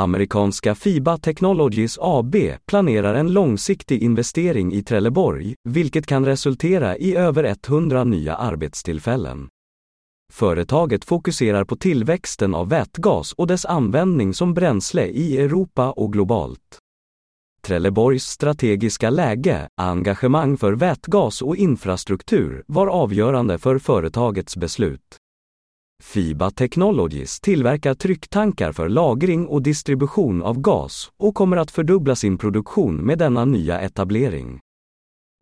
Amerikanska FIBA Technologies AB planerar en långsiktig investering i Trelleborg, vilket kan resultera i över 100 nya arbetstillfällen. Företaget fokuserar på tillväxten av vätgas och dess användning som bränsle i Europa och globalt. Trelleborgs strategiska läge, engagemang för vätgas och infrastruktur var avgörande för företagets beslut. FIBA Technologies tillverkar trycktankar för lagring och distribution av gas och kommer att fördubbla sin produktion med denna nya etablering.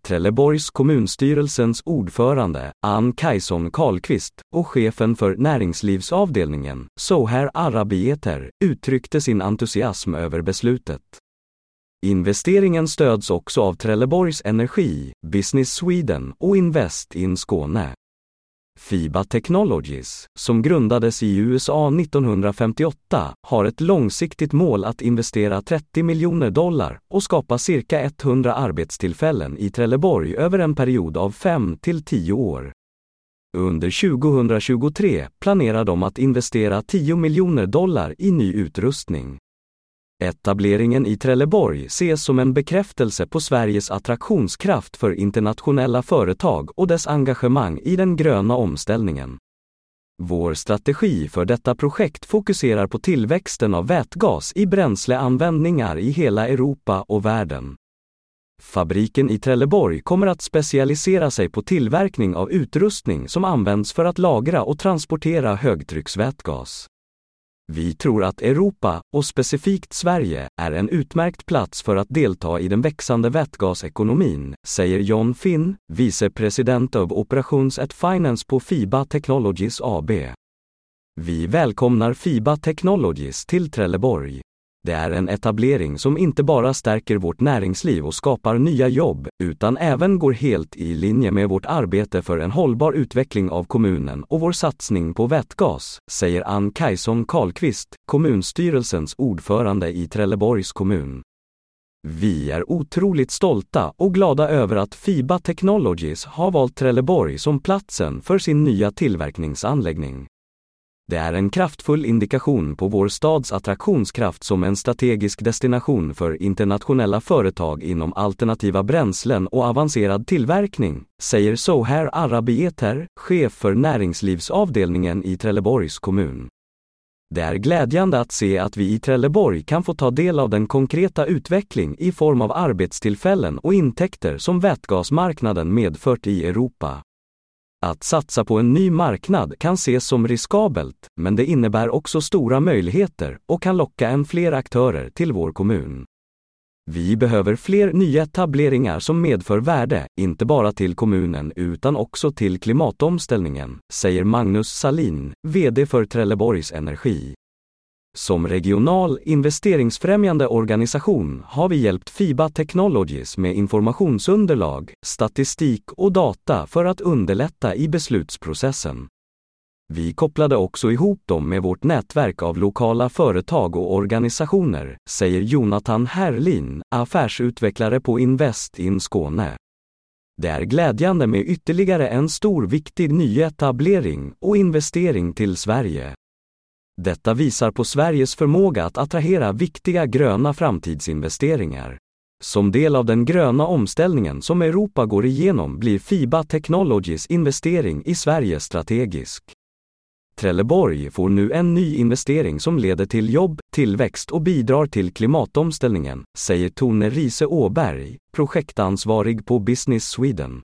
Trelleborgs kommunstyrelsens ordförande, Ann Kajson Karlqvist, och chefen för näringslivsavdelningen, Soher Arabieter, uttryckte sin entusiasm över beslutet. Investeringen stöds också av Trelleborgs Energi, Business Sweden och Invest in Skåne. FIBA Technologies, som grundades i USA 1958, har ett långsiktigt mål att investera 30 miljoner dollar och skapa cirka 100 arbetstillfällen i Trelleborg över en period av 5 till 10 år. Under 2023 planerar de att investera 10 miljoner dollar i ny utrustning. Etableringen i Trelleborg ses som en bekräftelse på Sveriges attraktionskraft för internationella företag och dess engagemang i den gröna omställningen. Vår strategi för detta projekt fokuserar på tillväxten av vätgas i bränsleanvändningar i hela Europa och världen. Fabriken i Trelleborg kommer att specialisera sig på tillverkning av utrustning som används för att lagra och transportera högtrycksvätgas. Vi tror att Europa, och specifikt Sverige, är en utmärkt plats för att delta i den växande vätgasekonomin, säger John Finn, vicepresident av Operations at Finance på FIBA Technologies AB. Vi välkomnar FIBA Technologies till Trelleborg. Det är en etablering som inte bara stärker vårt näringsliv och skapar nya jobb, utan även går helt i linje med vårt arbete för en hållbar utveckling av kommunen och vår satsning på vätgas, säger Ann Kajson Karlqvist, kommunstyrelsens ordförande i Trelleborgs kommun. Vi är otroligt stolta och glada över att FIBA Technologies har valt Trelleborg som platsen för sin nya tillverkningsanläggning. Det är en kraftfull indikation på vår stads attraktionskraft som en strategisk destination för internationella företag inom alternativa bränslen och avancerad tillverkning, säger Soher Arabieter, chef för näringslivsavdelningen i Trelleborgs kommun. Det är glädjande att se att vi i Trelleborg kan få ta del av den konkreta utveckling i form av arbetstillfällen och intäkter som vätgasmarknaden medfört i Europa. Att satsa på en ny marknad kan ses som riskabelt, men det innebär också stora möjligheter och kan locka än fler aktörer till vår kommun. Vi behöver fler nyetableringar som medför värde, inte bara till kommunen utan också till klimatomställningen, säger Magnus Salin, VD för Trelleborgs Energi. Som regional investeringsfrämjande organisation har vi hjälpt FIBA Technologies med informationsunderlag, statistik och data för att underlätta i beslutsprocessen. Vi kopplade också ihop dem med vårt nätverk av lokala företag och organisationer, säger Jonathan Herlin, affärsutvecklare på Invest in Skåne. Det är glädjande med ytterligare en stor viktig nyetablering och investering till Sverige. Detta visar på Sveriges förmåga att attrahera viktiga gröna framtidsinvesteringar. Som del av den gröna omställningen som Europa går igenom blir FIBA Technologies investering i Sverige strategisk. Trelleborg får nu en ny investering som leder till jobb, tillväxt och bidrar till klimatomställningen, säger Tone Rise Åberg, projektansvarig på Business Sweden.